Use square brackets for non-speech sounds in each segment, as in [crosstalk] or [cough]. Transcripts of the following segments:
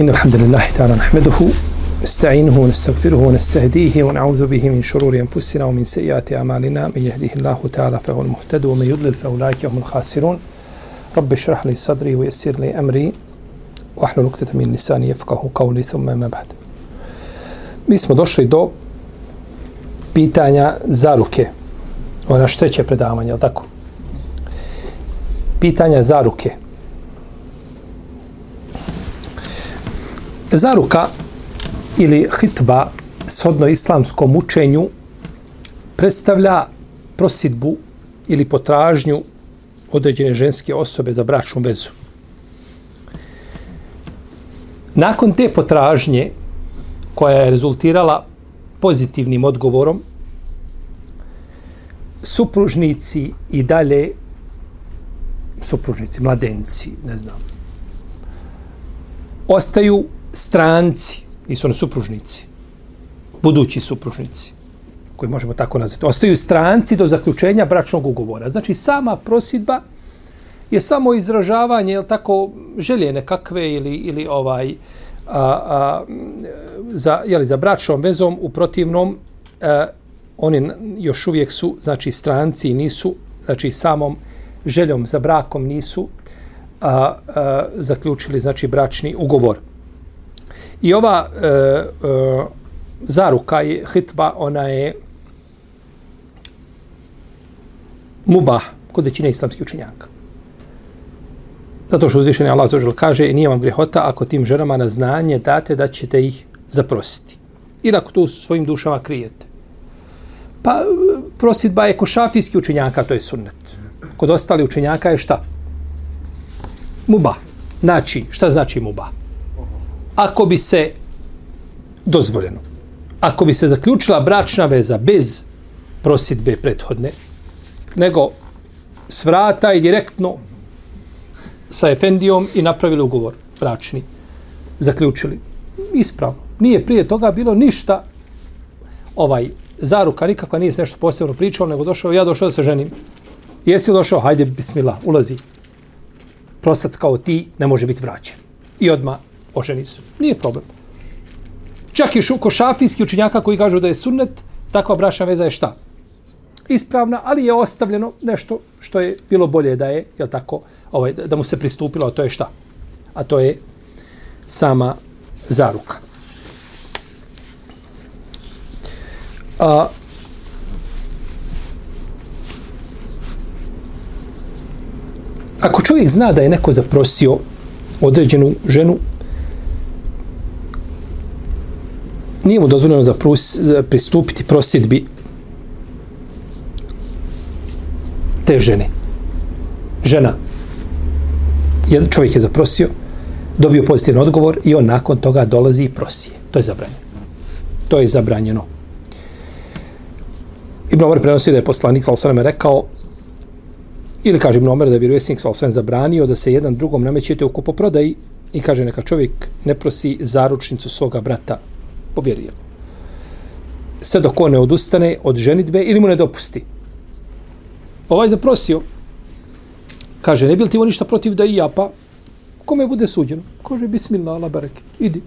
إن الحمد لله تعالى نحمده نستعينه ونستغفره ونستهديه ونعوذ به من شرور أنفسنا ومن سيئات أعمالنا من يهده الله تعالى فهو المهتد ومن يضلل فأولئك هم الخاسرون رب اشرح لي صدري ويسر لي أمري واحلل عقدة من لساني يفقهوا قولي ثم ما بعد Mi smo došli do pitanja zaruke. Ona šteće? Pitanja zaruke. Zaruka ili hitba shodno islamskom učenju predstavlja prosidbu ili potražnju određene ženske osobe za bračnu vezu. Nakon te potražnje koja je rezultirala pozitivnim odgovorom, supružnici i dalje supružnici, mladenci, ne znam, ostaju stranci, nisu oni supružnici, budući supružnici, koji možemo tako nazvati, ostaju stranci do zaključenja bračnog ugovora. Znači, sama prosidba je samo izražavanje, je tako, želje nekakve ili, ili ovaj, a, a, za, jeli, za bračnom vezom, u protivnom, a, oni još uvijek su, znači, stranci i nisu, znači, samom željom za brakom nisu a, a, zaključili, znači, bračni ugovor. I ova e, e, zaruka je hitba, ona je mubah kod većine islamskih učenjaka. Zato što uzvišeni Allah zaođel kaže nije vam grehota ako tim ženama na znanje date da ćete ih zaprositi. Ili ako to svojim dušama krijete. Pa e, prosidba je kod šafijski učenjaka, to je sunnet. Kod ostali učenjaka je šta? Muba. Znači, šta znači muba? Ako bi se dozvoljeno, ako bi se zaključila bračna veza bez prosidbe prethodne, nego svrata i direktno sa Efendijom i napravili ugovor bračni. Zaključili. Ispravno. Nije prije toga bilo ništa ovaj zaruka nikakva nije se nešto posebno pričao, nego došao, ja došao da se ženim. Jesi došao? Hajde, bismillah, ulazi. Prosac kao ti ne može biti vraćen. I odma oženi se. Nije problem. Čak i šuko šafijski učinjaka koji kažu da je sunnet, takva bračna veza je šta? Ispravna, ali je ostavljeno nešto što je bilo bolje da je, jel tako, ovaj, da mu se pristupilo, a to je šta? A to je sama zaruka. A, ako čovjek zna da je neko zaprosio određenu ženu, nije mu dozvoljeno za, prus, za pristupiti prosidbi te žene. Žena jedan čovjek je zaprosio, dobio pozitivan odgovor i on nakon toga dolazi i prosije. To je zabranjeno. To je zabranjeno. Ibn Omer prenosi da je poslanik sa rekao ili kaže Ibn Omer da je vjerovjesnik sa zabranio da se jedan drugom namećete u kupoprodaji i kaže neka čovjek ne prosi zaručnicu svoga brata povjerio. Sve dok on ne odustane od ženitbe ili mu ne dopusti. Ovaj zaprosio, Kaže, ne bi li ti ništa protiv da i ja, pa kome bude suđeno? Kaže, bismillah, ala bareke, idi.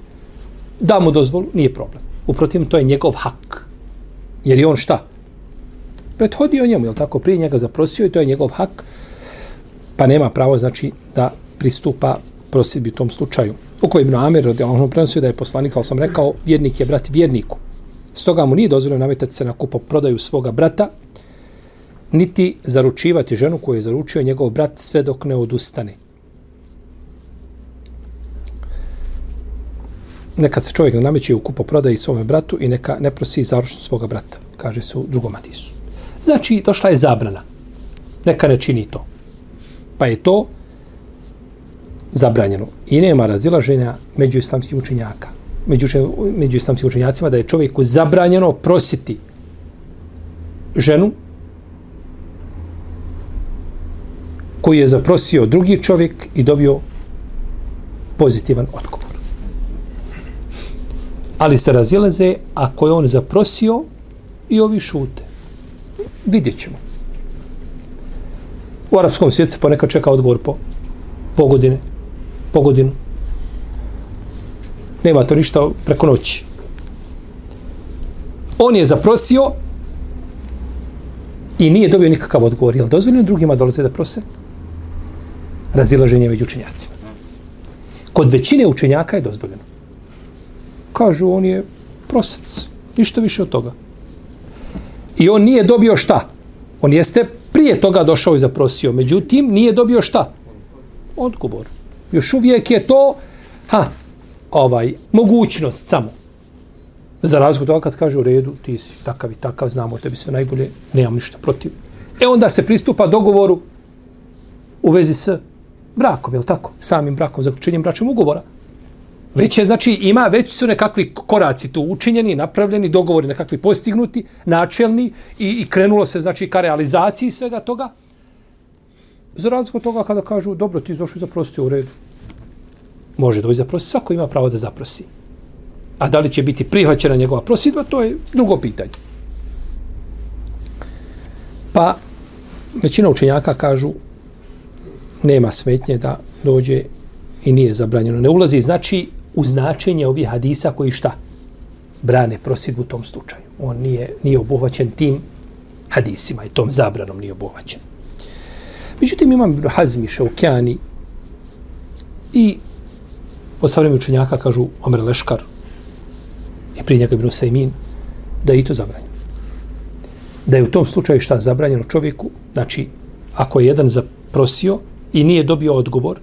Da mu dozvolu, nije problem. Uprotiv, to je njegov hak. Jer je on šta? Prethodio njemu, je tako? Prije njega zaprosio i to je njegov hak, pa nema pravo, znači, da pristupa prosidbi u tom slučaju. U kojim Ibn Amir, radi ono prenosio da je poslanik, ali sam rekao, vjernik je brat vjerniku. Stoga mu nije dozvoljeno nametati se na kupo prodaju svoga brata, niti zaručivati ženu koju je zaručio njegov brat sve dok ne odustane. Neka se čovjek nameće u kupo prodaji svome bratu i neka ne prosi zaručnu svoga brata, kaže se u drugom Adisu. Znači, došla je zabrana. Neka ne čini to. Pa je to zabranjeno. I nema razilaženja među islamskim učenjaka. među, među islamskim učenjacima da je čovjeku zabranjeno prositi ženu koji je zaprosio drugi čovjek i dobio pozitivan odgovor. Ali se razilaze ako je on zaprosio i ovi šute. Vidjet ćemo. U arapskom svijetu se ponekad čeka odgovor po, po godine, po godinu. Nema to ništa preko noći. On je zaprosio i nije dobio nikakav odgovor. Je li dozvoljeno drugima dolaze da prose? Razilaženje među učenjacima. Kod većine učenjaka je dozvoljeno. Kažu, on je prosac. Ništa više od toga. I on nije dobio šta? On jeste prije toga došao i zaprosio. Međutim, nije dobio šta? Odgovor. Još uvijek je to ha, ovaj, mogućnost samo. Za razliku toga kad kaže u redu, ti si takav i takav, znamo tebi sve najbolje, nemam ništa protiv. E onda se pristupa dogovoru u vezi s brakom, je li tako? Samim brakom, zaključenjem bračnog ugovora. Već je, znači, ima, već su nekakvi koraci tu učinjeni, napravljeni, dogovori nekakvi postignuti, načelni i, i krenulo se, znači, ka realizaciji svega toga. Za razliku od toga kada kažu, dobro, ti došli zaprositi u redu. Može doći zaprositi, svako ima pravo da zaprosi. A da li će biti prihvaćena njegova prosidba, to je drugo pitanje. Pa, većina učenjaka kažu, nema smetnje da dođe i nije zabranjeno. Ne ulazi, znači, u značenje ovih hadisa koji šta? Brane prosidbu u tom slučaju. On nije, nije obuhvaćen tim hadisima i tom zabranom nije obuhvaćen. Međutim, imam Ibn Hazmi, Šaukjani i od savremenih učenjaka kažu Omer Leškar i prije njega Ibn Sejmin da je i to zabranjeno. Da je u tom slučaju šta zabranjeno čovjeku, znači, ako je jedan zaprosio i nije dobio odgovor,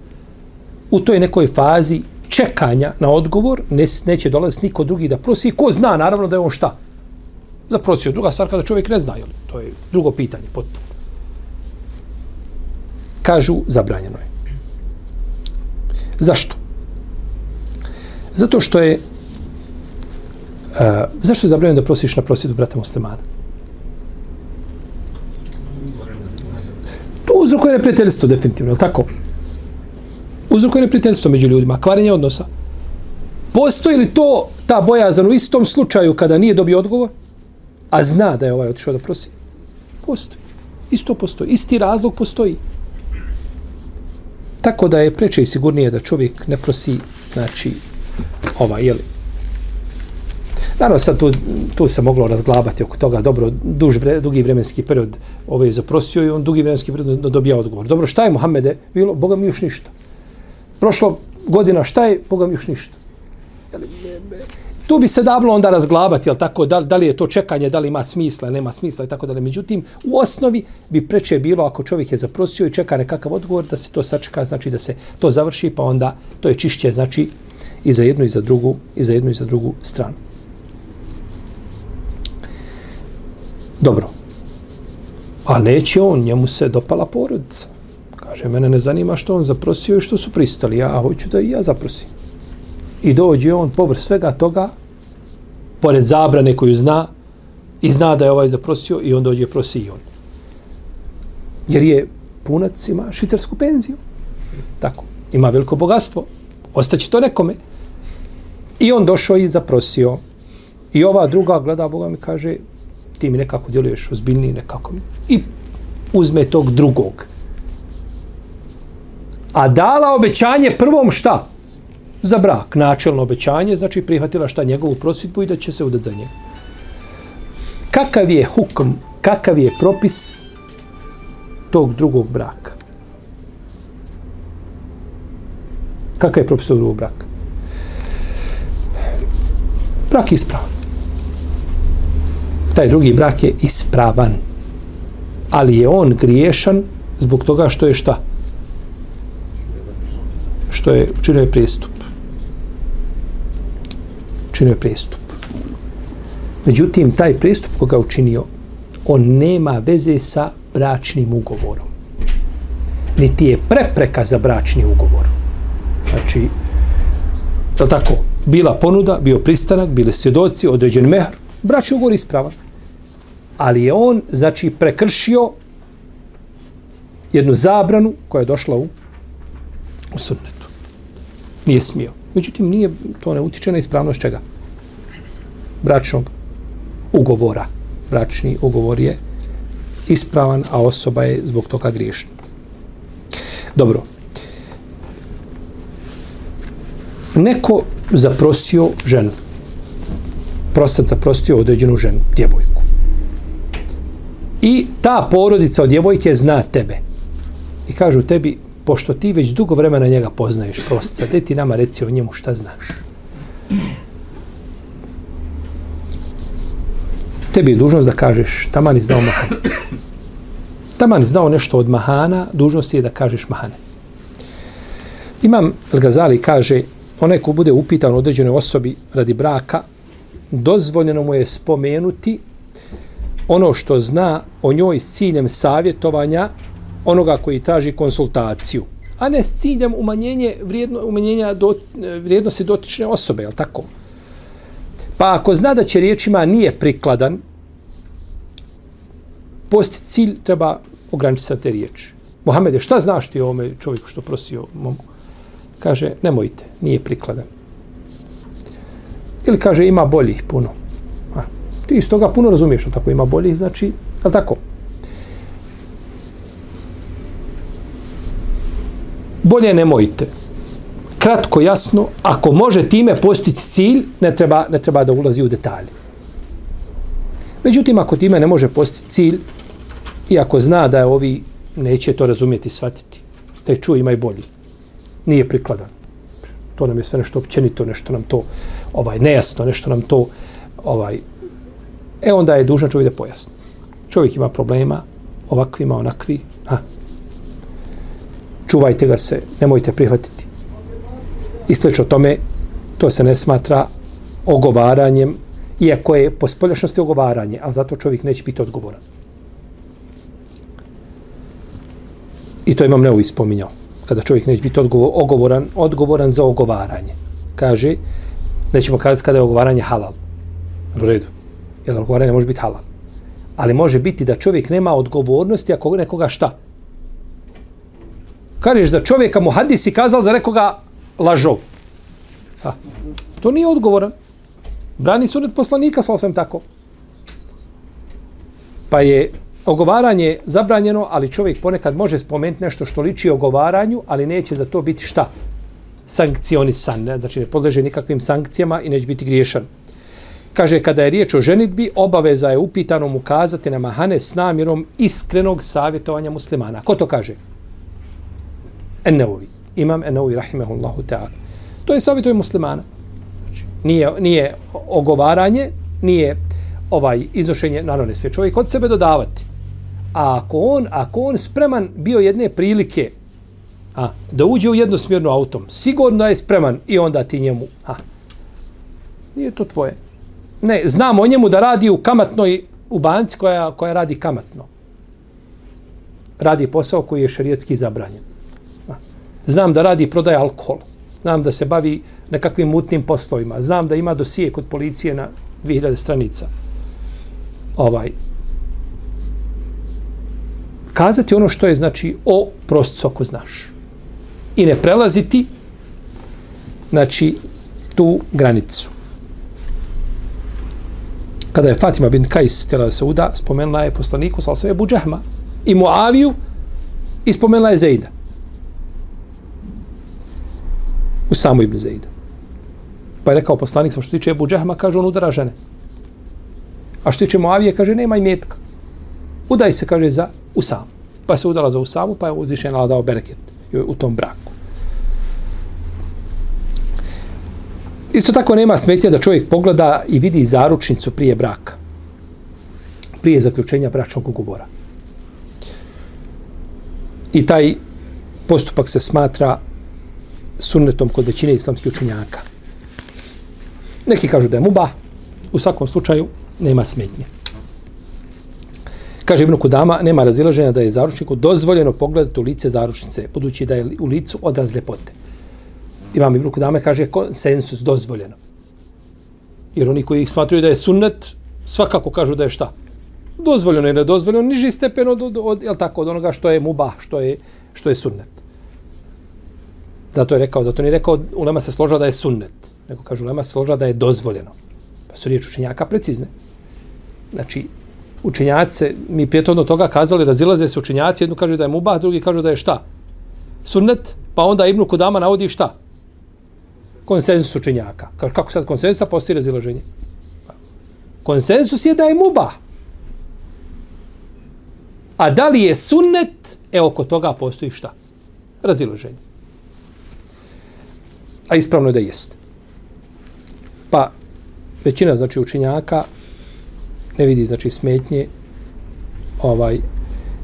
u toj nekoj fazi čekanja na odgovor ne, neće dolaziti niko drugi da prosi. Ko zna, naravno, da je on šta? Zaprosio. Druga stvar kada čovjek ne zna, jel? to je drugo pitanje. Potpuno. Kažu, zabranjeno je. Zašto? Zato što je Uh, zašto je zabranjeno da prosiš na prosjedu brata muslimana? To uzrokuje neprijateljstvo, definitivno, je li tako? Uzrokuje neprijateljstvo među ljudima, kvarenje odnosa. Postoji li to, ta bojazan u istom slučaju kada nije dobio odgovor, a zna da je ovaj otišao da prosi? Postoji. Isto postoji. Isti razlog postoji. Tako da je preče i sigurnije da čovjek ne prosi, znači, ova, jeli, Naravno, sad tu, tu se moglo razglabati oko toga, dobro, duž, vre, dugi vremenski period ovaj je zaprosio i on dugi vremenski period dobija odgovor. Dobro, šta je Mohamede bilo? Boga mi još ništa. Prošlo godina, šta je? Boga mi još ništa. Tu bi se davlo onda razglabati, jel tako, da, da li je to čekanje, da li ima smisla, nema smisla i tako dalje. Međutim, u osnovi bi preče bilo ako čovjek je zaprosio i čeka nekakav odgovor, da se to sačeka, znači da se to završi, pa onda to je čišće, znači, i za jednu i za drugu, i za jednu i za drugu stranu. Dobro. A neće on, njemu se dopala porodica. Kaže, mene ne zanima što on zaprosio i što su pristali. Ja hoću da i ja zaprosim. I dođe on povr svega toga, pored zabrane koju zna, i zna da je ovaj zaprosio i on dođe prosi i on. Jer je punac, ima švicarsku penziju. Tako. Ima veliko bogatstvo. Ostaće to nekome. I on došao i zaprosio. I ova druga gleda Boga mi kaže, ti mi nekako djeluješ ozbiljniji nekako. I uzme tog drugog. A dala obećanje prvom šta? Za brak. Načelno obećanje, znači prihvatila šta njegovu prosvitbu i da će se udati za njega. Kakav je hukm, kakav je propis tog drugog braka? Kakav je propis tog drugog braka? Brak je ispravan taj drugi brak je ispravan. Ali je on griješan zbog toga što je šta? Što je učinio je prijestup. Učinio je. Međutim, taj pristup koga učinio, on nema veze sa bračnim ugovorom. Niti je prepreka za bračni ugovor. Znači, je tako? bila ponuda, bio pristanak, bili svjedoci, određen mehr, bračni ugovor ispravan. Ali je on, znači, prekršio jednu zabranu koja je došla u, u sunnetu. Nije smio. Međutim, nije, to ne utiče na ispravnost čega? Bračnog ugovora. Bračni ugovor je ispravan, a osoba je zbog toga griješna. Dobro. Neko zaprosio ženu. Prostat zaprosio određenu ženu, djevojku. I ta porodica od djevojke zna tebe. I kažu tebi, pošto ti već dugo vremena njega poznaješ, prostica, gdje ti nama reci o njemu šta znaš? Tebi je dužnost da kažeš, taman je znao Mahane. Taman znao nešto od Mahana, dužnost je da kažeš Mahane. Imam El-Gazali kaže, onaj ko bude upitan određenoj osobi radi braka, dozvoljeno mu je spomenuti ono što zna o njoj s ciljem savjetovanja onoga koji traži konsultaciju, a ne s ciljem umanjenje vrijedno, umanjenja do, vrijednosti dotične osobe, je tako? Pa ako zna da će riječima nije prikladan, post cilj treba ograničiti sa te riječi. Mohamede, šta znaš ti o ovome čovjeku što prosio momku? Kaže, nemojte, nije prikladan. Ili kaže, ima boljih puno. A, ti iz toga puno razumiješ, ali tako ima boljih, znači, ali tako? Bolje nemojte. Kratko, jasno, ako može time postići cilj, ne treba, ne treba da ulazi u detalje. Međutim, ako time ne može postići cilj, i ako zna da je ovi neće to razumjeti, shvatiti, taj je ima i bolji. Nije prikladan. To nam je sve nešto općenito, nešto nam to ovaj nejasno, nešto nam to ovaj e onda je dužan čovjek da pojasni. Čovjek ima problema, ovakvima, onakvi, ha, čuvajte ga se, nemojte prihvatiti. I slično tome, to se ne smatra ogovaranjem, iako je po spoljašnosti ogovaranje, ali zato čovjek neće biti odgovoran. I to imam neovi spominjao. Kada čovjek neće biti odgovoran, odgovoran za ogovaranje. Kaže, nećemo kazati kada je ogovaranje halal. U redu. Jer ogovaranje može biti halal. Ali može biti da čovjek nema odgovornosti ako nekoga šta? Kažeš za čovjeka mu hadisi kazal za nekoga lažov. Ha. To nije odgovoran. Brani sunet poslanika, svala sam tako. Pa je ogovaranje zabranjeno, ali čovjek ponekad može spomenuti nešto što liči ogovaranju, ali neće za to biti šta? Sankcionisan. Ne? Znači ne podleže nikakvim sankcijama i neće biti griješan. Kaže, kada je riječ o ženitbi, obaveza je upitanom ukazati na mahane s namjerom iskrenog savjetovanja muslimana. Ko to kaže? Enneovi. Imam Enneovi, rahimahullahu ta'ala. To je savjetuje muslimana. Znači, nije, nije ogovaranje, nije ovaj izošenje, naravno ne smije čovjek od sebe dodavati. A ako on, ako on spreman bio jedne prilike a, da uđe u jednosmjernu autom, sigurno je spreman i onda ti njemu, a, nije to tvoje. Ne, znam o njemu da radi u kamatnoj, u banci koja, koja radi kamatno. Radi posao koji je šarijetski zabranjen. Znam da radi prodaje alkohol. Znam da se bavi nekakvim mutnim poslovima. Znam da ima dosije kod policije na 2000 stranica. Ovaj. Kazati ono što je znači o prostcu ako znaš. I ne prelaziti znači tu granicu. Kada je Fatima bin Kajs htjela da se uda, spomenula je poslaniku, sal sve je Buđahma i Muaviju i spomenula je Zejda. U samu Ibn Zaida. Pa je rekao poslanik, što tiče Ebu Džehma, kaže on udara žene. A što tiče Moavije, kaže nema i. Udaj se, kaže, za Usam. Pa se udala za Usamu, pa je uzvišena dao bereket u tom braku. Isto tako nema smetnje da čovjek pogleda i vidi zaručnicu prije braka. Prije zaključenja bračnog ugovora. I taj postupak se smatra sunnetom kod većine islamskih učenjaka. Neki kažu da je muba, u svakom slučaju nema smetnje. Kaže Ibn Kudama, nema razilaženja da je zaručniku dozvoljeno pogledati u lice zaručnice, budući da je u licu odraz ljepote. imam Ibn Kudama kaže konsensus dozvoljeno. Jer oni koji ih smatruju da je sunnet, svakako kažu da je šta? Dozvoljeno je nedozvoljeno, niži stepen od, od, od, jel tako, od onoga što je mubah, što je, što je sunnet. Zato je rekao, zato nije rekao, ulema se složila da je sunnet. Nego kaže, ulema se složila da je dozvoljeno. Pa su riječ učenjaka precizne. Znači, učenjaci, mi prijetovno toga kazali, razilaze se učenjaci, jednu kaže da je mubah, drugi kaže da je šta? Sunnet, pa onda Ibnu Kudama navodi šta? konsensus učenjaka. Kako sad konsensusa postoji razilaženje? Konsensus je da je mubah. A da li je sunnet, e oko toga postoji šta? Razilaženje. A ispravno je da jeste. Pa, većina, znači, učinjaka ne vidi, znači, smetnje ovaj,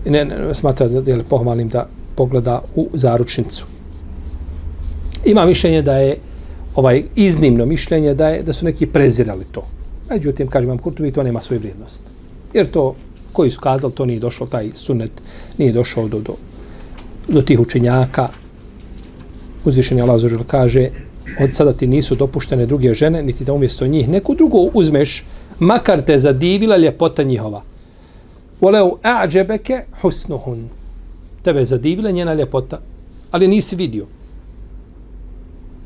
ne, ne smatra da je pohvalnim da pogleda u zaručnicu. Ima mišljenje da je ovaj iznimno mišljenje da je da su neki prezirali to. Međutim, kažem vam, Kurtovi, to nema svoju vrijednost. Jer to, koji su kazali, to nije došao, taj sunet nije došao do, do, do tih učenjaka. Uzvišeni Allah zažel kaže, od sada ti nisu dopuštene druge žene, niti da umjesto njih neku drugu uzmeš, makar te zadivila ljepota njihova. Voleu a'đebeke husnuhun. Tebe zadivila njena ljepota, ali nisi vidio.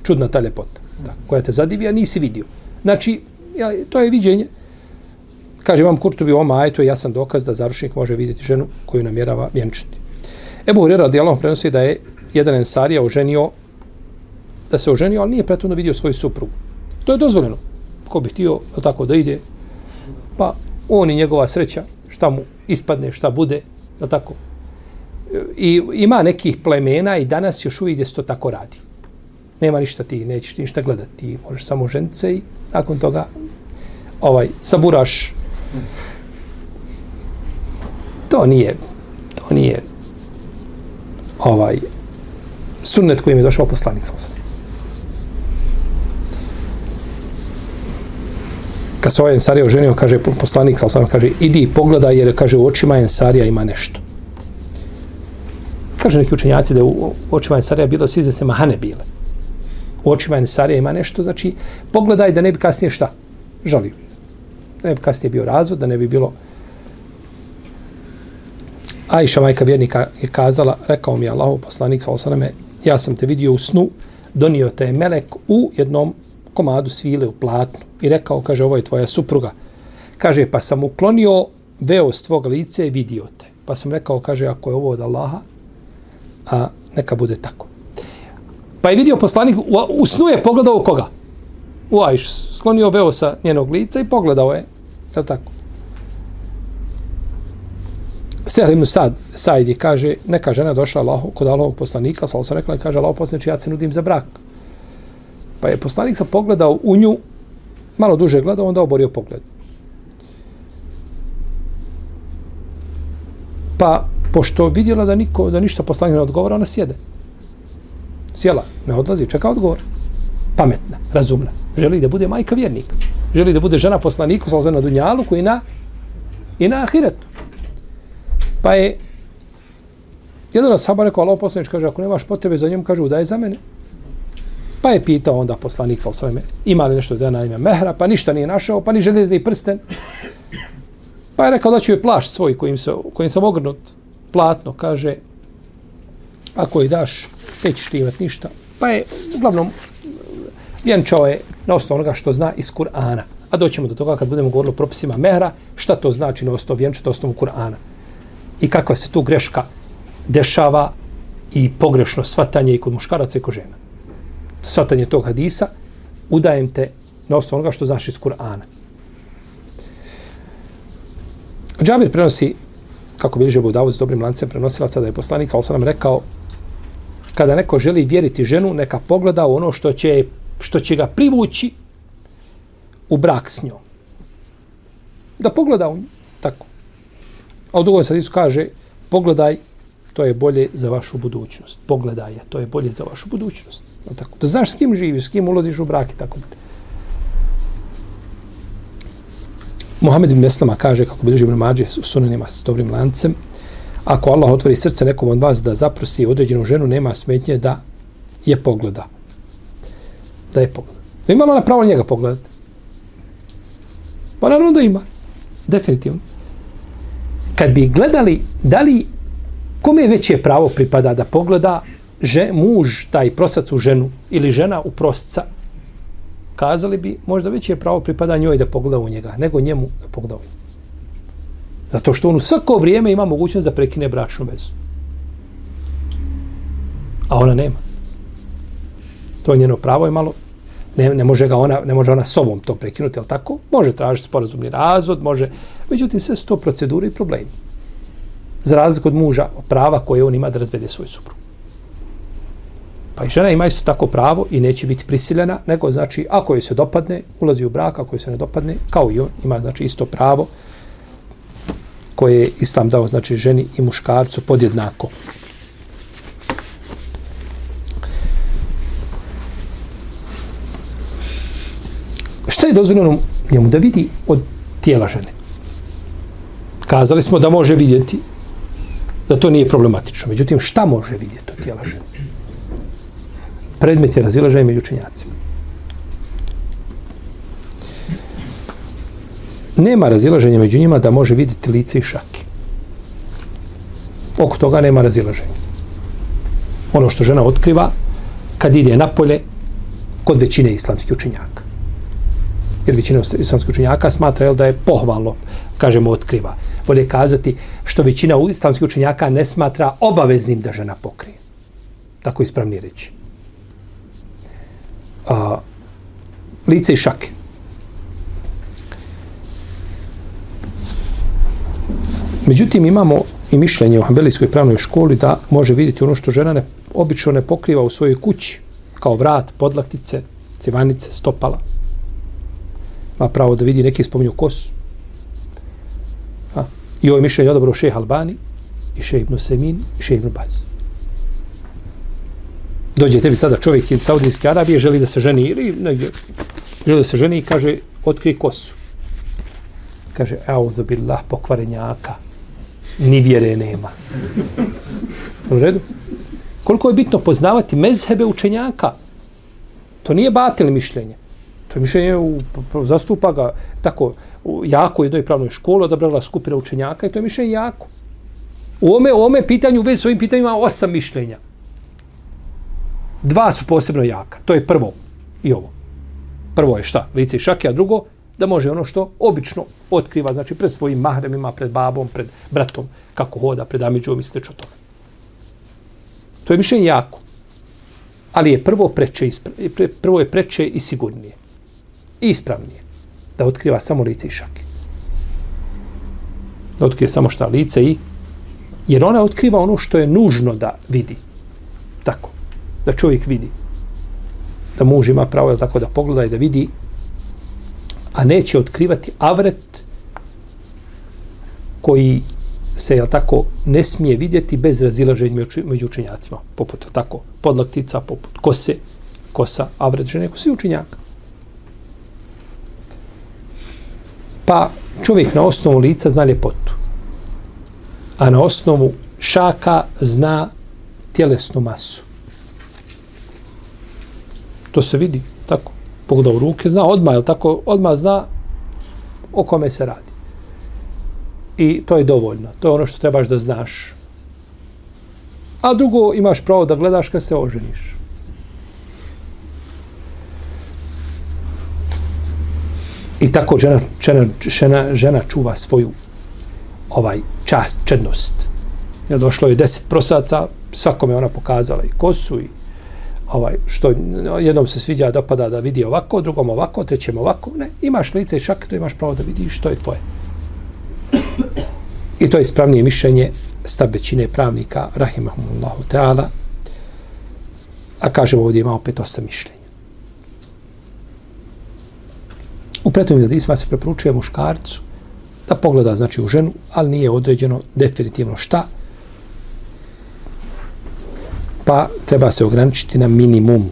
Čudna ta ljepota da, koja te zadivija, nisi vidio. Znači, ja, to je viđenje. Kaže vam Kurtubi oma to je jasan dokaz da zaručnik može vidjeti ženu koju namjerava vjenčiti. Ebu Hurera radijalom prenosi da je jedan ensarija oženio da se oženio, ali nije prethodno vidio svoju suprugu. To je dozvoljeno. Ko bi htio tako da ide, pa on i njegova sreća, šta mu ispadne, šta bude, je tako? I ima nekih plemena i danas još uvijek se to tako radi nema ništa ti, nećeš ti ništa gledati, ti možeš samo žence i nakon toga ovaj, saburaš. To nije, to nije ovaj sunnet kojim je došao poslanik sa Kad se ovaj Ensarija oženio, kaže poslanik sa osam, kaže, idi pogledaj jer kaže u očima Ensarija ima nešto. Kaže neki učenjaci da u očima Ensarija bilo se mahane bile u očima Ensarija ima nešto, znači pogledaj da ne bi kasnije šta? Žalio. Da ne bi kasnije bio razvod, da ne bi bilo Ajša, majka vjernika, je kazala, rekao mi je Allah, poslanik, sa osaname, ja sam te vidio u snu, donio te je melek u jednom komadu svile u platnu i rekao, kaže, ovo je tvoja supruga. Kaže, pa sam uklonio veo s tvog lice i vidio te. Pa sam rekao, kaže, ako je ovo od Allaha, a neka bude tako. Pa je vidio poslanik, u, u snu je pogledao koga? U Ajš, sklonio veo sa njenog lica i pogledao je. Je tako? Sehl ibn Sad, Said kaže, neka žena došla Allahu, kod Allahovog poslanika, sa se rekla, kaže, Allah poslanič, ja se nudim za brak. Pa je poslanik sa pogledao u nju, malo duže gledao, onda oborio pogled. Pa, pošto vidjela da niko, da ništa poslanik ne odgovara, ona sjede. Sjela, ne odlazi, čeka odgovor. Pametna, razumna. Želi da bude majka vjernika. Želi da bude žena poslaniku, sa na dunjalu, koji na i na ahiretu. Pa je jedan sahaba rekao, Allah poslanič kaže, ako nemaš potrebe za njom, kaže, udaj za mene. Pa je pitao onda poslanik sa osreme, ima li nešto da na ime mehra, pa ništa nije našao, pa ni železni prsten. Pa je rekao da ću je plašt svoj kojim, se, kojim sam ogrnut platno, kaže, ako je daš, nećeš ti imat ništa. Pa je, uglavnom, vjenčao je na osnovu onoga što zna iz Kur'ana. A doćemo do toga kad budemo govorili o propisima mehra, šta to znači na osnovu vjenča, na osnovu Kur'ana. I kakva se tu greška dešava i pogrešno svatanje i kod muškaraca i kod žena. Svatanje tog hadisa, udajem te na osnovu onoga što znaš iz Kur'ana. Džabir prenosi, kako bilježe Budavud s dobrim lancem prenosilaca, da je poslanik, ali sam nam rekao, kada neko želi vjeriti ženu, neka pogleda ono što će, što će ga privući u brak s njom. Da pogleda u nju. Tako. A u drugom sadisu kaže, pogledaj, to je bolje za vašu budućnost. Pogledaj, je, to je bolje za vašu budućnost. No, tako. Da znaš s kim živiš, s kim ulaziš u brak i tako dalje. Mohamed ibn Meslama kaže, kako bilježi Ibn Mađe u sunanima s dobrim lancem, ako Allah otvori srce nekom od vas da zaprosi određenu ženu, nema smetnje da je pogleda. da je pogleda. Da ima ona pravo njega pogledati? Pa naravno da ima. Definitivno. Kad bi gledali, da li kome veće pravo pripada da pogleda že, muž, taj prosac u ženu ili žena u prosca, kazali bi možda veće pravo pripada njoj da pogleda u njega, nego njemu da pogleda u njega. Zato što on u svako vrijeme ima mogućnost da prekine bračnu vezu. A ona nema. To je njeno pravo je malo ne, ne može ga ona ne može ona sobom to prekinuti, al tako? Može tražiti sporazumni razvod, može. Međutim sve su to procedure i problemi. Za razliku od muža, prava koje on ima da razvede svoju supru. Pa i žena ima isto tako pravo i neće biti prisiljena, nego znači ako joj se dopadne, ulazi u brak, ako joj se ne dopadne, kao i on ima znači isto pravo koje je islam dao znači ženi i muškarcu podjednako. Šta je dozvoljeno njemu da vidi od tijela žene? Kazali smo da može vidjeti da to nije problematično. Međutim, šta može vidjeti od tijela žene? Predmet je razilaženje među učenjacima. Nema razilaženja među njima da može vidjeti lice i šake. Oko toga nema razilaženja. Ono što žena otkriva kad ide napolje kod većine islamskih učenjaka jer većina islamskih učenjaka smatra jel, da je pohvalno, kažemo, otkriva. Bolje kazati što većina islamskih učenjaka ne smatra obaveznim da žena pokrije. Tako ispravni reći. A, lice i šake. Međutim, imamo i mišljenje u Hanbelijskoj pravnoj školi da može vidjeti ono što žena ne, obično ne pokriva u svojoj kući, kao vrat, podlaktice, civanice, stopala Ma pravo da vidi neki spominju kosu. I ovo je mišljenje odobro šeha Albani i šeha Ibn Semin i šeha Ibn Baz. Dođe tebi sada čovjek iz Saudijske Arabije, želi da se ženi ili negdje, želi da se ženi i kaže, otkri kosu. Kaže, evo za billah pokvarenjaka, ni vjere nema. U redu? Koliko je bitno poznavati mezhebe učenjaka? To nije batil mišljenje. To je mišljenje u, zastupa ga tako u jako jednoj pravnoj školi, odabrala skupina učenjaka i to je mišljenje jako. U ome, u ome pitanju, u vezi s ovim pitanjima, osam mišljenja. Dva su posebno jaka. To je prvo i ovo. Prvo je šta? Lice i šake, a drugo, da može ono što obično otkriva, znači pred svojim mahremima, pred babom, pred bratom, kako hoda, pred Amidžom i slično tome. To je mišljenje jako. Ali je prvo preče, prvo je preče i sigurnije ispravnije da otkriva samo lice i šake. Da otkrije samo šta lice i jer ona otkriva ono što je nužno da vidi. Tako. Da čovjek vidi. Da muž ima pravo tako da pogleda i da vidi a neće otkrivati avret koji se jel tako ne smije vidjeti bez razilaženja među učenjacima poput tako podlaktica poput kose kosa avret žene ko svi učenjaka Pa čovjek na osnovu lica zna ljepotu. A na osnovu šaka zna tjelesnu masu. To se vidi, tako. Pogleda u ruke, zna odmah, jel tako, odmah zna o kome se radi. I to je dovoljno. To je ono što trebaš da znaš. A drugo, imaš pravo da gledaš kad se oženiš. I tako žena, žena, žena, žena čuva svoju ovaj čast, čednost. Ja došlo je deset prosaca, svakome ona pokazala i kosu i ovaj, što jednom se sviđa da pada da vidi ovako, drugom ovako, trećem ovako. Ne, imaš lice i šake, to imaš pravo da vidiš što je tvoje. I to je ispravnije mišljenje stav većine pravnika, rahimahumullahu ta'ala, a kažemo ovdje ima opet osam mišljenja. U prethodnim hadisima se preporučuje muškarcu da pogleda znači u ženu, ali nije određeno definitivno šta. Pa treba se ograničiti na minimum.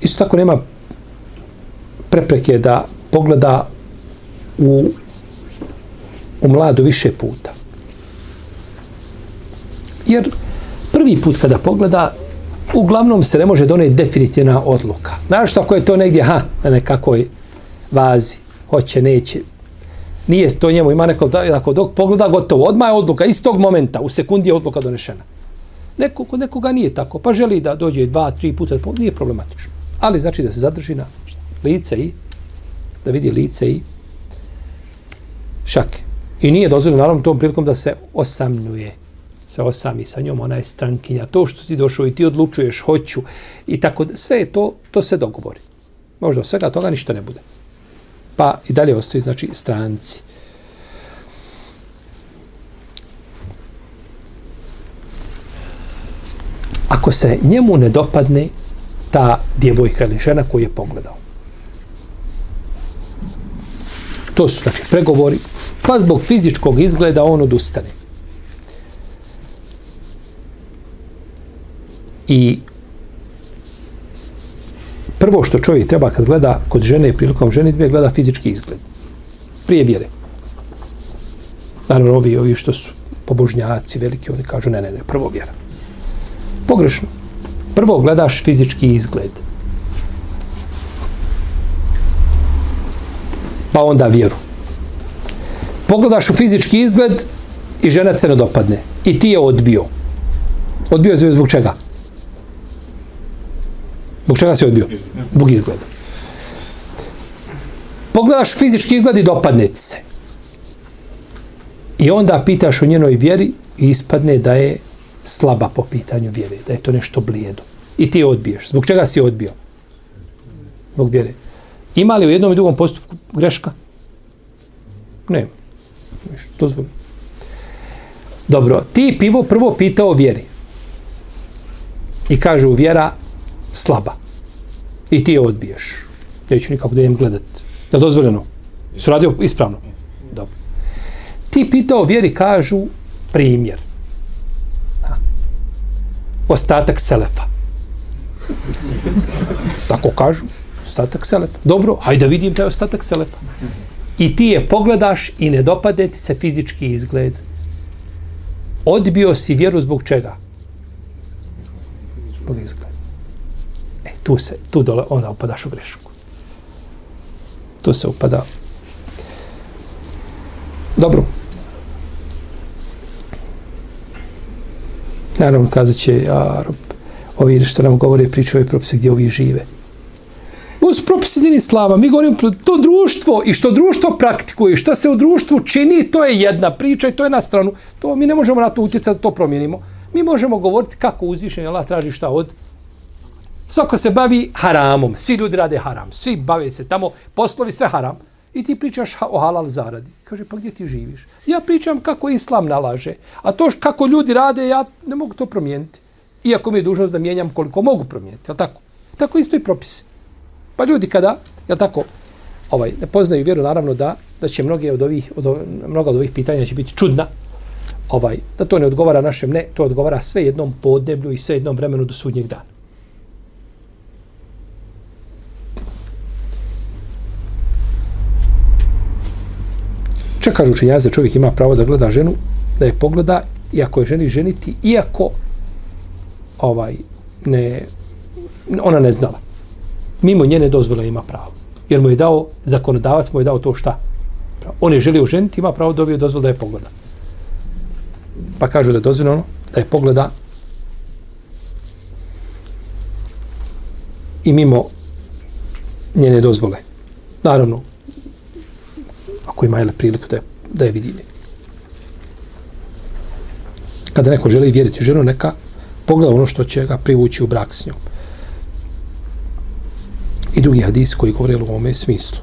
Isto tako nema prepreke da pogleda u, u mladu više puta. Jer prvi put kada pogleda uglavnom se ne može doneti definitivna odluka. Znaš što ako je to negdje, ha, na nekakvoj vazi, hoće, neće, nije to njemu, ima neko, da, ako dok pogleda, gotovo, odmah je odluka, istog momenta, u sekundi je odluka donešena. Neko, kod nekoga nije tako, pa želi da dođe dva, tri puta, nije problematično. Ali znači da se zadrži na lice i da vidi lice i šake. I nije dozvoljeno naravno tom prilikom da se osamljuje se osami sa njom, ona je strankinja. To što ti došao i ti odlučuješ, hoću i tako sve je to, to se dogovori. Možda od svega toga ništa ne bude. Pa i dalje ostaje, znači, stranci. Ako se njemu ne dopadne ta djevojka ili žena koju je pogledao, To su znači pregovori, pa zbog fizičkog izgleda on odustane. I prvo što čovjek treba kad gleda kod žene prilikom ženitbe, gleda fizički izgled. Prije vjere. Naravno, ovi, ovi što su pobožnjaci veliki, oni kažu ne, ne, ne, prvo vjera. Pogrešno. Prvo gledaš fizički izgled. pa onda vjeru. Pogledaš u fizički izgled i žena se ne dopadne. I ti je odbio. Odbio je zbog čega? Zbog čega si odbio? Zbog izgleda. Pogledaš fizički izgled i dopadne ti se. I onda pitaš o njenoj vjeri i ispadne da je slaba po pitanju vjere, da je to nešto blijedo. I ti je odbiješ. Zbog čega si odbio? Zbog vjere. Ima li u jednom i drugom postupku greška? Ne. Dozvoljno. Dobro, ti pivo prvo pitao vjeri. I kažu vjera slaba. I ti je odbiješ. Neću nikako da idem gledat. Je li dozvoljeno? Su radio ispravno? Dobro. Ti pitao vjeri kažu primjer. Ha. Ostatak selefa. [laughs] Tako kažu ostatak selefa. Dobro, hajde vidim taj ostatak selefa. I ti je pogledaš i ne dopade ti se fizički izgled. Odbio si vjeru zbog čega? Zbog izgleda. Tu se, tu dole, onda upadaš u grešku. Tu se upada. Dobro. Naravno, kazat će, ja, ovi što nam govore, pričaju propise gdje ovi žive. Ovo su propisi din islama. Mi govorimo to društvo i što društvo praktikuje, što se u društvu čini, to je jedna priča i to je na stranu. To mi ne možemo na to utjecati da to promijenimo. Mi možemo govoriti kako uzvišen Allah traži šta od Svako se bavi haramom. Svi ljudi rade haram. Svi bave se tamo. Poslovi sve haram. I ti pričaš o halal zaradi. Kaže, pa gdje ti živiš? Ja pričam kako islam nalaže. A to kako ljudi rade, ja ne mogu to promijeniti. Iako mi je dužnost da mijenjam koliko mogu promijeniti. Je tako? Tako isto i propis. Pa ljudi kada, ja tako, ovaj, ne poznaju vjeru, naravno da, da će mnoge od ovih, od ovih, mnoga od ovih pitanja će biti čudna, ovaj, da to ne odgovara našem, ne, to odgovara sve jednom podneblju i sve jednom vremenu do sudnjeg dana. Čak kažu znači, učenjaze, čovjek ima pravo da gleda ženu, da je pogleda, i ako je ženi ženiti, iako ovaj, ne, ona ne znala mimo njene dozvole ima pravo. Jer mu je dao, zakonodavac mu je dao to šta? On je želio ženiti, ima pravo dobio dozvolu da je pogleda. Pa kažu da je dozvoljeno da je pogleda i mimo njene dozvole. Naravno, ako ima jele priliku da je, da je vidi. Kada neko želi vjeriti ženu, neka pogleda ono što će ga privući u brak s njom i drugi hadis koji govori u ovome smislu.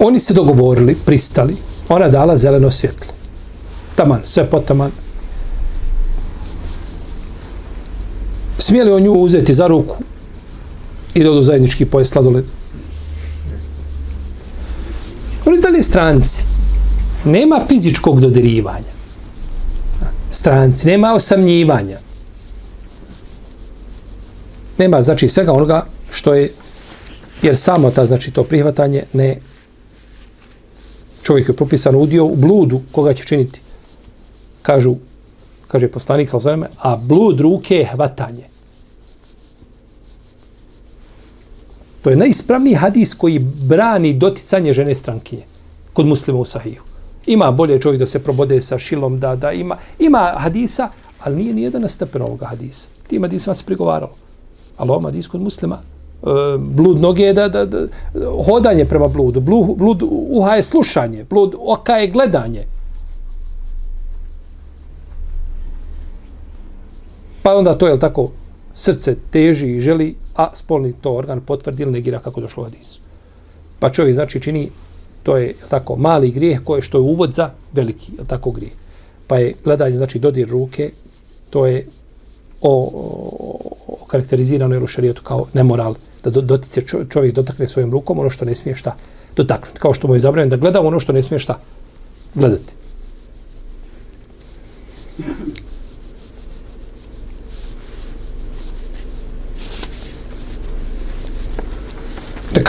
Oni se dogovorili, pristali, ona dala zeleno svjetlo. Taman, sve potaman. Smijeli on nju uzeti za ruku i da odu zajednički poje sladoled? Oni zdali stranci. Nema fizičkog dodirivanja stranci, nema osamnjivanja. Nema, znači, svega onoga što je, jer samo ta, znači, to prihvatanje ne čovjek je propisan udio u bludu, koga će činiti? Kažu, kaže poslanik, a blud ruke je hvatanje. To je najispravniji hadis koji brani doticanje žene strankinje kod muslima u sahiju. Ima bolje čovjek da se probode sa šilom, da, da ima, ima hadisa, ali nije nijedan stepen ovoga hadisa. Tim hadisima se prigovaralo. Ali ovom hadis kod muslima, e, blud noge je da, da, da, hodanje prema bludu, blud, blud uha je slušanje, blud oka je gledanje. Pa onda to je tako, srce teži i želi, a spolni to organ potvrdi ili negira kako došlo u hadisu. Pa čovjek znači čini, to je tako mali grijeh koje što je uvod za veliki, je tako grijeh. Pa je gledanje, znači dodir ruke, to je o, o, o karakterizirano je u šarijetu kao nemoral, da do, dotice čovjek dotakne svojim rukom ono što ne smije šta dotaknuti. Kao što mu je zabranjeno da gleda ono što ne smije šta gledati.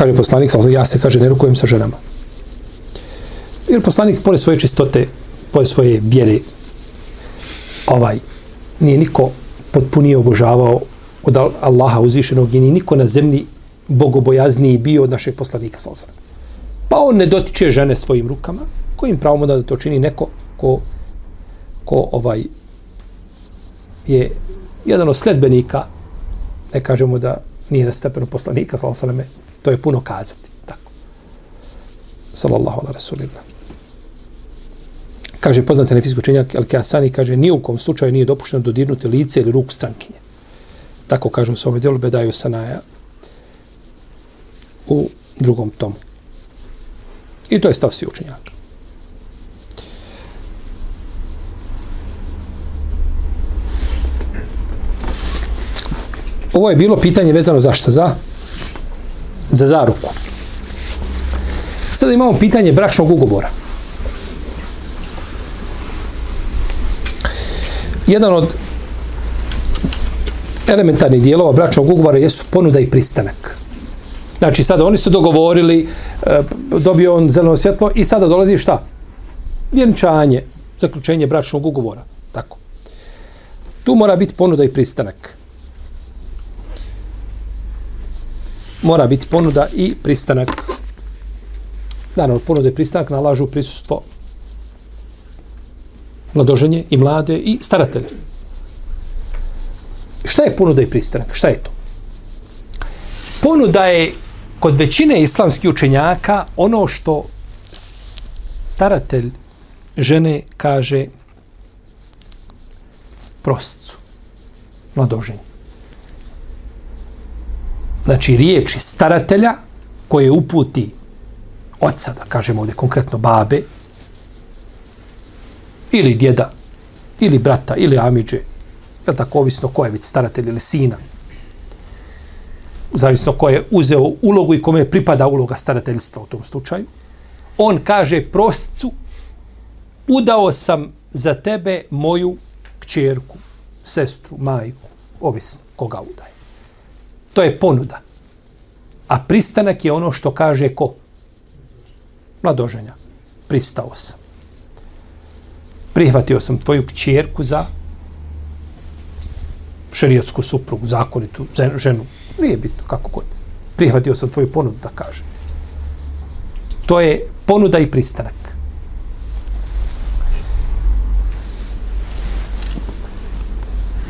Kaže poslanik, ja se kaže ne rukujem sa ženama. Jer poslanik, pored svoje čistote, pored svoje vjere, ovaj, nije niko potpunije obožavao od Allaha uzvišenog i nije niko na zemlji bogobojazniji bio od našeg poslanika Salzana. Pa on ne dotiče žene svojim rukama, kojim pravom da to čini neko ko, ko ovaj je jedan od sledbenika, ne kažemo da nije na stepenu poslanika, sallallahu to je puno kazati. Tako. Sallallahu ala rasulillah. Kaže poznate nefijski učenjak Al-Kasani, kaže, ni u kom slučaju nije dopušteno dodirnuti lice ili ruku strankinje. Tako kaže u svome djelu Bedaju Sanaja u drugom tomu. I to je stav svi učenjaka. Ovo je bilo pitanje vezano za što? Za? Za zaruku. Sada imamo pitanje bračnog ugovora. Jedan od elementarnih dijelova bračnog ugovora jesu ponuda i pristanak. Znači, sada oni su dogovorili, e, dobio on zeleno svjetlo i sada dolazi šta? Vjenčanje, zaključenje bračnog ugovora. Tako. Tu mora biti ponuda i pristanak. Mora biti ponuda i pristanak. Naravno, ponuda i pristanak nalažu prisustvo mladoženje i mlade i staratelje. Šta je ponuda i pristanak? Šta je to? Ponuda je kod većine islamskih učenjaka ono što staratelj žene kaže proscu, mladoženje znači riječi staratelja koje uputi oca, da kažemo ovdje konkretno babe, ili djeda, ili brata, ili amiđe, je tako, ovisno ko je već staratelj ili sina, zavisno ko je uzeo ulogu i kome pripada uloga starateljstva u tom slučaju, on kaže proscu, udao sam za tebe moju kćerku, sestru, majku, ovisno koga udaje. To je ponuda. A pristanak je ono što kaže ko? Mladoženja. Pristao sam. Prihvatio sam tvoju kćerku za šerijatsku suprugu, zakonitu ženu. Nije bitno kako god. Prihvatio sam tvoju ponudu da kaže. To je ponuda i pristanak.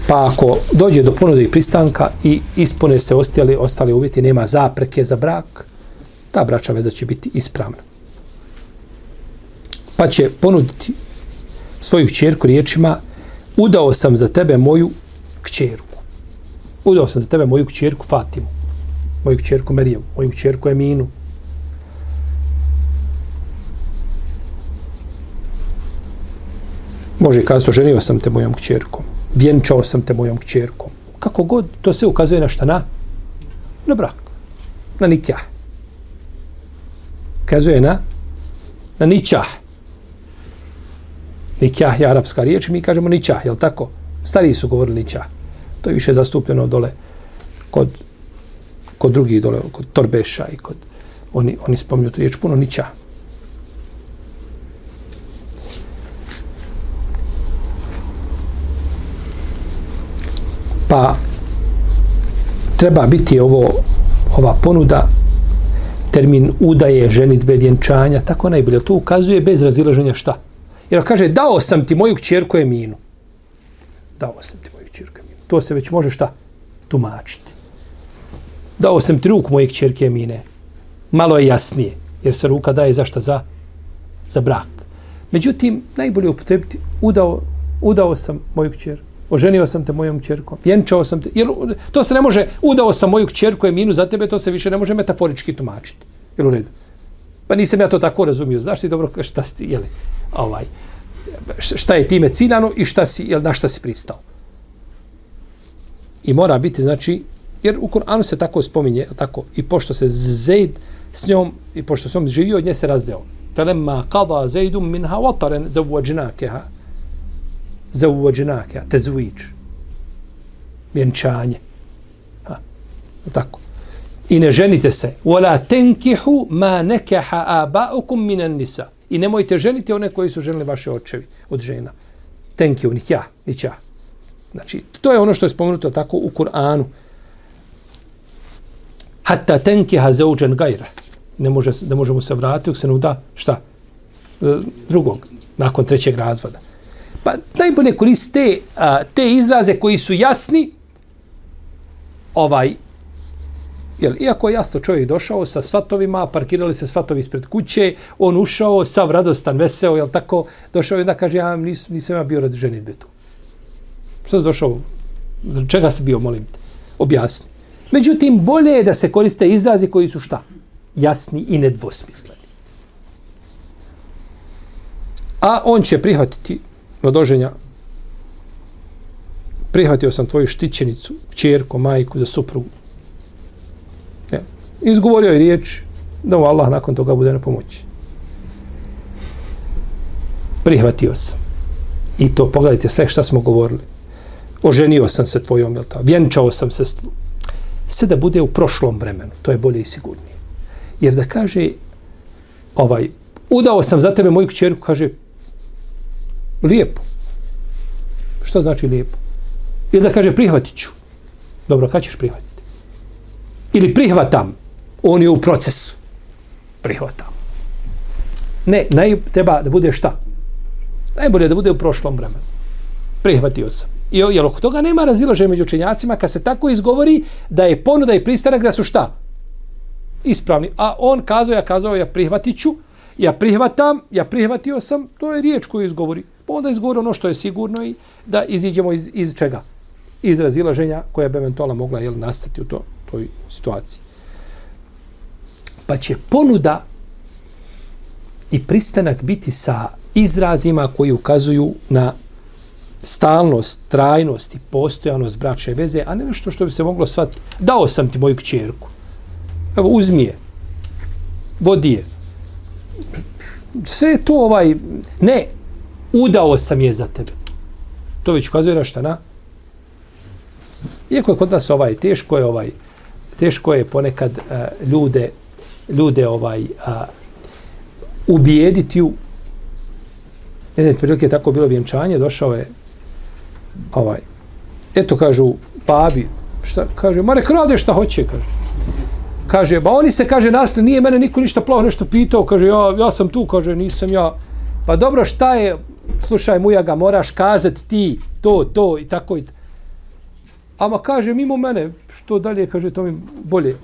Pa ako dođe do ponude i pristanka i ispune se ostali, ostali uvjeti, nema zapreke za brak, ta brača veza će biti ispravna. Pa će ponuditi svoju kćerku riječima udao sam za tebe moju kćerku. Udao sam za tebe moju kćerku Fatimu, moju kćerku Merijevu, moju kćerku Eminu. Može kazati, ženio sam te mojom kćerkom vjenčao sam te mojom kćerkom. Kako god, to se ukazuje na šta? Na, na brak. Na nikjah. Kazuje na, na ničah. Nikjah je arapska riječ, mi kažemo ničah, jel tako? Stariji su govorili ničah. To je više zastupljeno dole kod, kod drugih dole, kod Torbeša i kod, oni, oni spominju tu riječ puno ničah. Pa treba biti ovo ova ponuda termin udaje, ženitbe, vjenčanja, tako najbolje. To ukazuje bez razilaženja šta? Jer kaže, dao sam ti moju kćerku Eminu. Dao sam ti moju kćerku Eminu. To se već može šta? Tumačiti. Dao sam ti ruku moje kćerke Emine. Malo je jasnije. Jer se ruka daje zašto? Za, za brak. Međutim, najbolje upotrebiti, udao, udao sam moju kćerku oženio sam te mojom čerkom, vjenčao sam te, jer to se ne može, udao sam moju čerku Eminu za tebe, to se više ne može metaforički tumačiti. Jel u redu? Pa nisam ja to tako razumio. Znaš ti dobro šta si, jel, ovaj, šta je time ciljano i šta si, jel, na šta si pristao. I mora biti, znači, jer u Kur'anu se tako spominje, tako, i pošto se Zeid s njom, i pošto se on živio, od nje se razveo. Felemma qada Zeidum minha wataren zawajnakeha za uvođenake, te zvuič. Vjenčanje. Ha, tako. I ne ženite se. Wala tenkihu ma nekaha abaukum minan nisa. I nemojte ženiti one koji su ženili vaše očevi od žena. Tenkihu, ni ja, ja. Znači, to je ono što je spomenuto tako u Kur'anu. Hatta tenkiha zauđen gajra. Ne može, da možemo se vratiti, se nuda, šta? E, drugog, nakon trećeg razvoda. Pa najbolje koriste a, te izraze koji su jasni, ovaj, jel, iako je jasno čovjek došao sa svatovima, parkirali se svatovi ispred kuće, on ušao, sav radostan, veseo, jel tako, došao i da kaže, ja nis, nisam ja bio radi ženitbe tu. Što si došao? Čega si bio, molim te? Objasni. Međutim, bolje je da se koriste izrazi koji su šta? Jasni i nedvosmisleni. A on će prihvatiti mladoženja, prihvatio sam tvoju štićenicu, čerku, majku za suprugu. Ja. Izgovorio je riječ da mu Allah nakon toga bude na pomoći. Prihvatio sam. I to, pogledajte sve šta smo govorili. Oženio sam se tvojom, jel ta? Vjenčao sam se. Sve da bude u prošlom vremenu. To je bolje i sigurnije. Jer da kaže, ovaj, udao sam za tebe moju kćerku, kaže, lijepo. Što znači lijepo? Ili da kaže prihvatit ću. Dobro, kada ćeš prihvatiti? Ili prihvatam. On je u procesu. Prihvatam. Ne, naj, treba da bude šta? Najbolje da bude u prošlom vremenu. Prihvatio sam. I jer oko toga nema razilaže među učenjacima kad se tako izgovori da je ponuda i pristanak da su šta? Ispravni. A on kazao, ja kazao, ja prihvatit ću, ja prihvatam, ja prihvatio sam, to je riječ koju izgovori. Pa onda izgovori ono što je sigurno i da iziđemo iz, iz čega? Iz razilaženja koja bi eventualno mogla jel, nastati u to, toj situaciji. Pa će ponuda i pristanak biti sa izrazima koji ukazuju na stalnost, trajnost i postojanost bračne veze, a ne nešto što bi se moglo shvatiti. Dao sam ti moju kćerku. Evo, uzmi je. Vodi je. Sve to ovaj... Ne, udao sam je za tebe. To već ukazuje na šta, na? Iako je kod nas ovaj, teško je ovaj, teško je ponekad a, ljude, ljude ovaj, a, ubijediti u jedne prilike tako bilo vjenčanje, došao je ovaj, eto kažu, babi, šta, kaže, mare rade šta hoće, kaže. Kaže, ba oni se, kaže, nas, nije mene niko ništa plavo nešto pitao, kaže, ja, ja sam tu, kaže, nisam ja. Pa dobro, šta je, slušaj muja ga, moraš kazati ti to, to i tako i Ama kaže, mimo mene, što dalje, kaže, to mi bolje.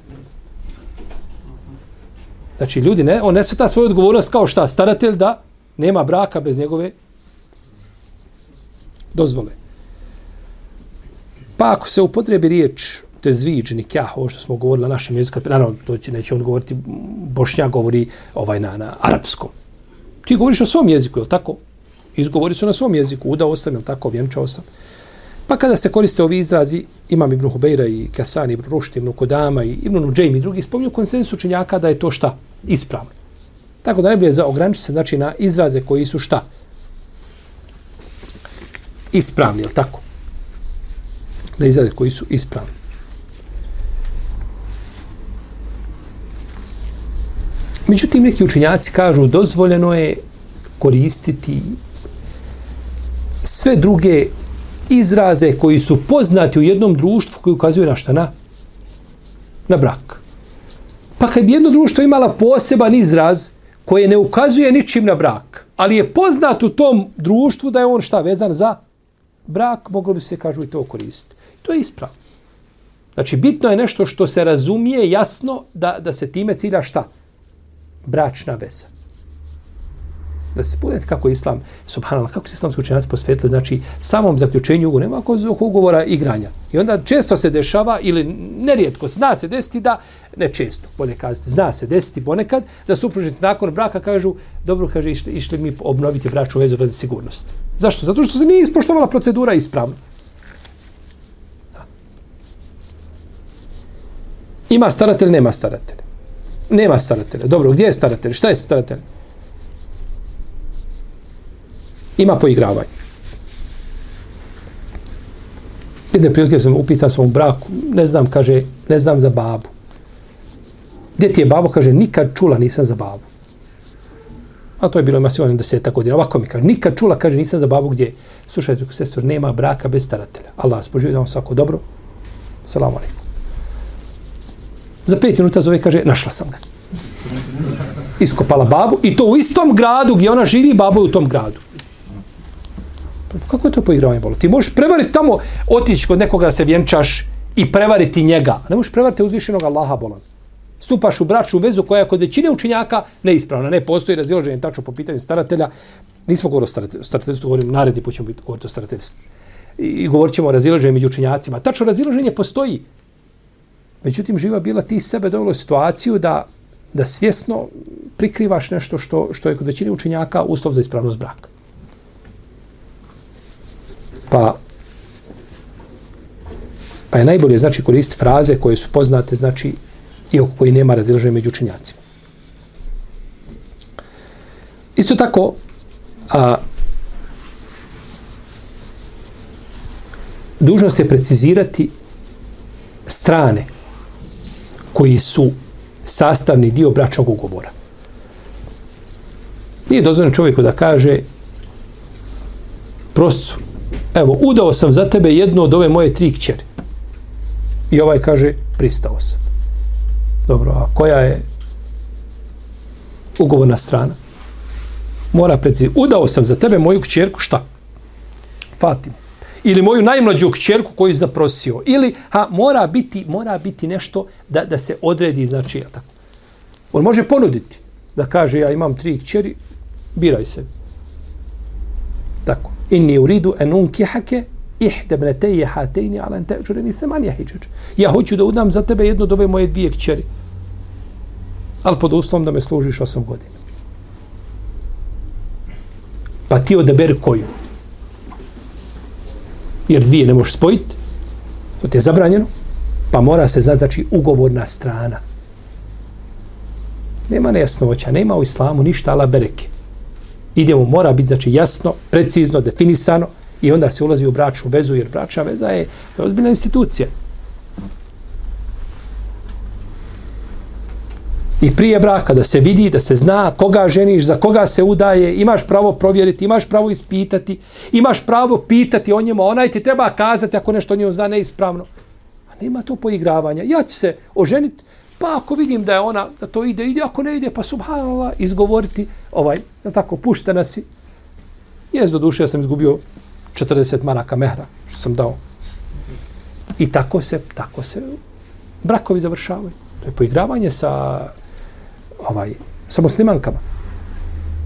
Znači, ljudi, ne, on ne sveta svoju odgovornost kao šta, staratelj da nema braka bez njegove dozvole. Pa ako se upotrebi riječ te zviđ, nikah, ovo što smo govorili na našem jeziku, naravno, to će, neće on govoriti, bošnja govori ovaj na, na arapskom. Ti govoriš o svom jeziku, je li tako? Izgovori su na svom jeziku, udao sam, ili tako, vjenčao sam. Pa kada se koriste ovi izrazi, imam Ibn Hubeira i Kasani, Ibn Rušt, Ibn Kodama i Ibn Nuđejm i drugi, spomnju konsensu učenjaka da je to šta? Ispravno. Tako da ne bude za ograničiti se znači, na izraze koji su šta? Ispravni, je tako? Na izraze koji su ispravni. Međutim, neki učenjaci kažu dozvoljeno je koristiti sve druge izraze koji su poznati u jednom društvu koji ukazuju na šta? Na, na brak. Pa kad bi jedno društvo imala poseban izraz koje ne ukazuje ničim na brak, ali je poznat u tom društvu da je on šta vezan za brak, moglo bi se kažu i to koristiti. To je ispravno. Znači, bitno je nešto što se razumije jasno da, da se time cilja šta? Bračna veza da se pogledajte kako je islam, subhanallah, kako se islamski učenjaci posvetili, znači samom zaključenju ugovora, nema oko ugovora igranja. I onda često se dešava, ili nerijetko, zna se desiti da, ne često, bolje kazati, zna se desiti ponekad, da supružnici nakon braka kažu, dobro, kaže, išli, išli mi obnoviti bračnu vezu radi sigurnosti. Zašto? Zato što se nije ispoštovala procedura ispravno. Ima staratelj, nema staratelj. Nema staratelja. Dobro, gdje je staratelj? Šta je staratelj? Ima poigravanje. Jedne prilike sam upitao svom braku, ne znam, kaže, ne znam za babu. Gdje ti je babo? Kaže, nikad čula nisam za babu. A to je bilo ima sigurno deseta godina. Ovako mi kaže, nikad čula, kaže, nisam za babu gdje. Slušajte, sestor, nema braka bez staratelja. Allah spoživio da vam svako dobro. Salamu alaikum. Za pet minuta zove, kaže, našla sam ga. Iskopala babu i to u istom gradu gdje ona živi, babo je u tom gradu. Kako je to poigravanje Boga? Ti možeš prevariti tamo, otići kod nekoga da se vjenčaš i prevariti njega. Ne možeš prevariti uzvišenog Allaha bolan. Stupaš u bračnu vezu koja je kod većine učinjaka neispravna. Ne postoji razilaženje tačno po pitanju staratelja. Nismo govorili o starateljstvu, govorim naredni put ćemo biti govoriti o starateljstvu. I govorit ćemo o razilaženju među učinjacima. Tačno razilaženje postoji. Međutim, živa bila ti sebe dovelo situaciju da, da svjesno prikrivaš nešto što, što je kod većine učinjaka uslov za ispravnost braka. Pa pa je najbolje znači koristiti fraze koje su poznate znači i oko koji nema razilaženja među učenjacima. Isto tako a, dužno se precizirati strane koji su sastavni dio bračnog ugovora. Nije dozvoljeno čovjeku da kaže prostcu, evo, udao sam za tebe jednu od ove moje tri kćeri. I ovaj kaže, pristao sam. Dobro, a koja je ugovorna strana? Mora predzi, udao sam za tebe moju kćerku, šta? Fatim. Ili moju najmlađu kćerku koju zaprosio. Ili, ha, mora biti, mora biti nešto da, da se odredi, znači, ja tako. On može ponuditi da kaže, ja imam tri kćeri, biraj se. Inni uridu en unkihake ihde bneteje hatejni ala ente uđureni semanija hiđeđ. Ja hoću da udam za tebe jednu od ove moje dvije kćeri. Ali pod uslovom da me služiš osam godina. Pa ti odaber koju? Jer dvije ne možeš spojiti. To ti je zabranjeno. Pa mora se znati, znači, ugovorna strana. Nema nejasnoća, nema u islamu ništa ala bereke idemo, mora biti znači jasno, precizno, definisano i onda se ulazi u bračnu vezu, jer bračna veza je, je ozbiljna institucija. I prije braka da se vidi, da se zna koga ženiš, za koga se udaje, imaš pravo provjeriti, imaš pravo ispitati, imaš pravo pitati o njemu, onaj ti treba kazati ako nešto o njemu zna neispravno. A nema to poigravanja. Ja ću se oženiti, Pa ako vidim da je ona, da to ide, ide, ako ne ide, pa subhanallah, izgovoriti, ovaj, da tako, puštena si. Jes do duše, ja sam izgubio 40 maraka mehra, što sam dao. I tako se, tako se brakovi završavaju. To je poigravanje sa ovaj, sa muslimankama.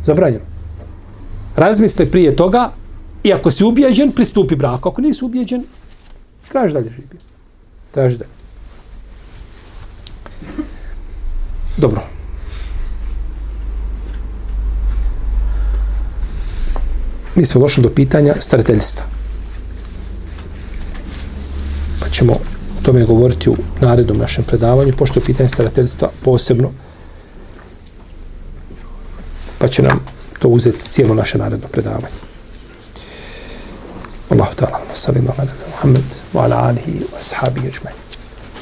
Zabranjeno. Razmisli prije toga i ako si ubijeđen, pristupi braku. Ako nisi ubijeđen, traži dalje živio. Traži dalje. Dobro. Mi smo došli do pitanja starateljstva. Pa ćemo o tome govoriti u narednom našem predavanju, pošto je pitanje starateljstva posebno, pa će nam to uzeti cijelo naše naredno predavanje. Allahu ta'ala, sallallahu alaihi wa sallam, wa ala alihi wa sahabi ajma'in.